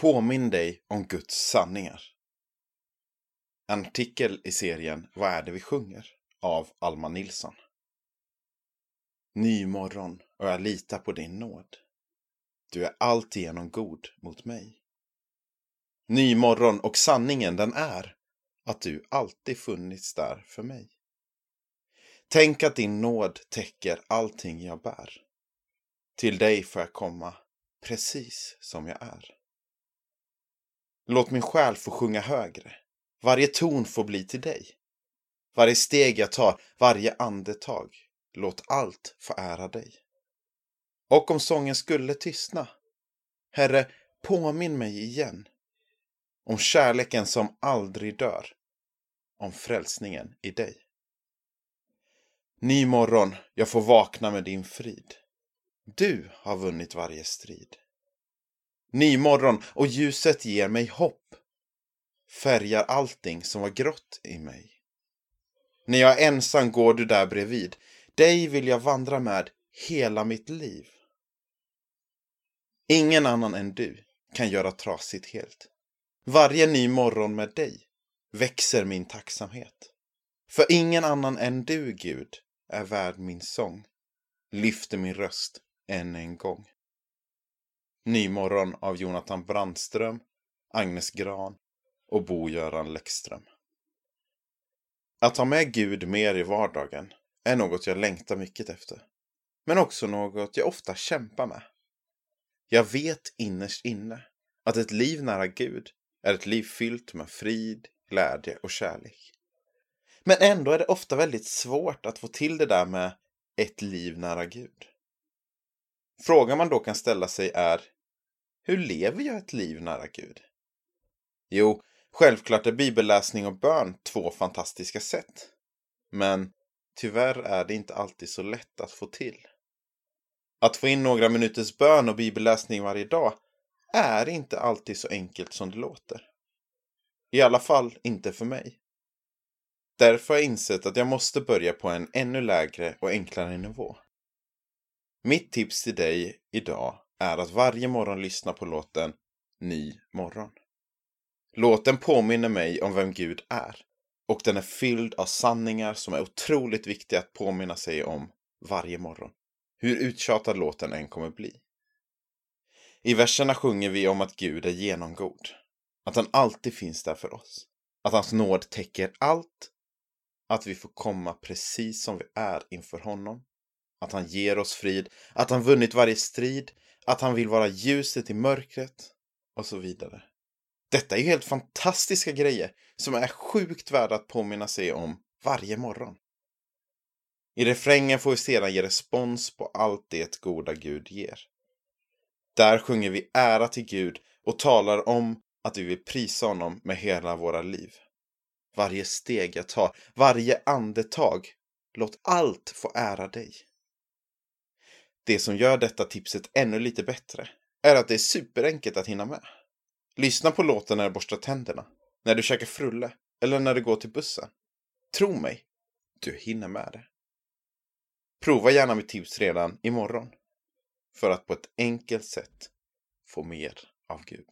Påminn dig om Guds sanningar. En artikel i serien Vad är det vi sjunger? av Alma Nilsson. Ny morgon och jag litar på din nåd. Du är alltigenom god mot mig. Ny morgon och sanningen den är att du alltid funnits där för mig. Tänk att din nåd täcker allting jag bär. Till dig får jag komma precis som jag är. Låt min själ få sjunga högre. Varje ton får bli till dig. Varje steg jag tar, varje andetag. Låt allt få ära dig. Och om sången skulle tystna, Herre, påminn mig igen. Om kärleken som aldrig dör. Om frälsningen i dig. Ny morgon, jag får vakna med din frid. Du har vunnit varje strid. Ny morgon och ljuset ger mig hopp. Färgar allting som var grått i mig. När jag är ensam går du där bredvid. Dig vill jag vandra med hela mitt liv. Ingen annan än du kan göra trasigt helt. Varje ny morgon med dig växer min tacksamhet. För ingen annan än du, Gud, är värd min sång. Lyfter min röst än en gång. Nymorgon av Jonathan Brandström, Agnes Gran och Bo-Göran Läckström. Att ha med Gud mer i vardagen är något jag längtar mycket efter. Men också något jag ofta kämpar med. Jag vet innerst inne att ett liv nära Gud är ett liv fyllt med frid, glädje och kärlek. Men ändå är det ofta väldigt svårt att få till det där med ett liv nära Gud. Frågan man då kan ställa sig är hur lever jag ett liv nära Gud? Jo, självklart är bibelläsning och bön två fantastiska sätt. Men tyvärr är det inte alltid så lätt att få till. Att få in några minuters bön och bibelläsning varje dag är inte alltid så enkelt som det låter. I alla fall inte för mig. Därför har jag insett att jag måste börja på en ännu lägre och enklare nivå. Mitt tips till dig idag är att varje morgon lyssna på låten Ny morgon. Låten påminner mig om vem Gud är och den är fylld av sanningar som är otroligt viktiga att påminna sig om varje morgon. Hur uttjatad låten än kommer bli. I verserna sjunger vi om att Gud är genomgod. Att han alltid finns där för oss. Att hans nåd täcker allt. Att vi får komma precis som vi är inför honom. Att han ger oss frid. Att han vunnit varje strid att han vill vara ljuset i mörkret och så vidare. Detta är ju helt fantastiska grejer som är sjukt värda att påminna sig om varje morgon. I refrängen får vi sedan ge respons på allt det goda Gud ger. Där sjunger vi ära till Gud och talar om att vi vill prisa honom med hela våra liv. Varje steg jag tar, varje andetag, låt allt få ära dig. Det som gör detta tipset ännu lite bättre är att det är superenkelt att hinna med. Lyssna på låten när du borstar tänderna, när du käkar frulle eller när du går till bussen. Tro mig, du hinner med det. Prova gärna mitt tips redan imorgon för att på ett enkelt sätt få mer av Gud.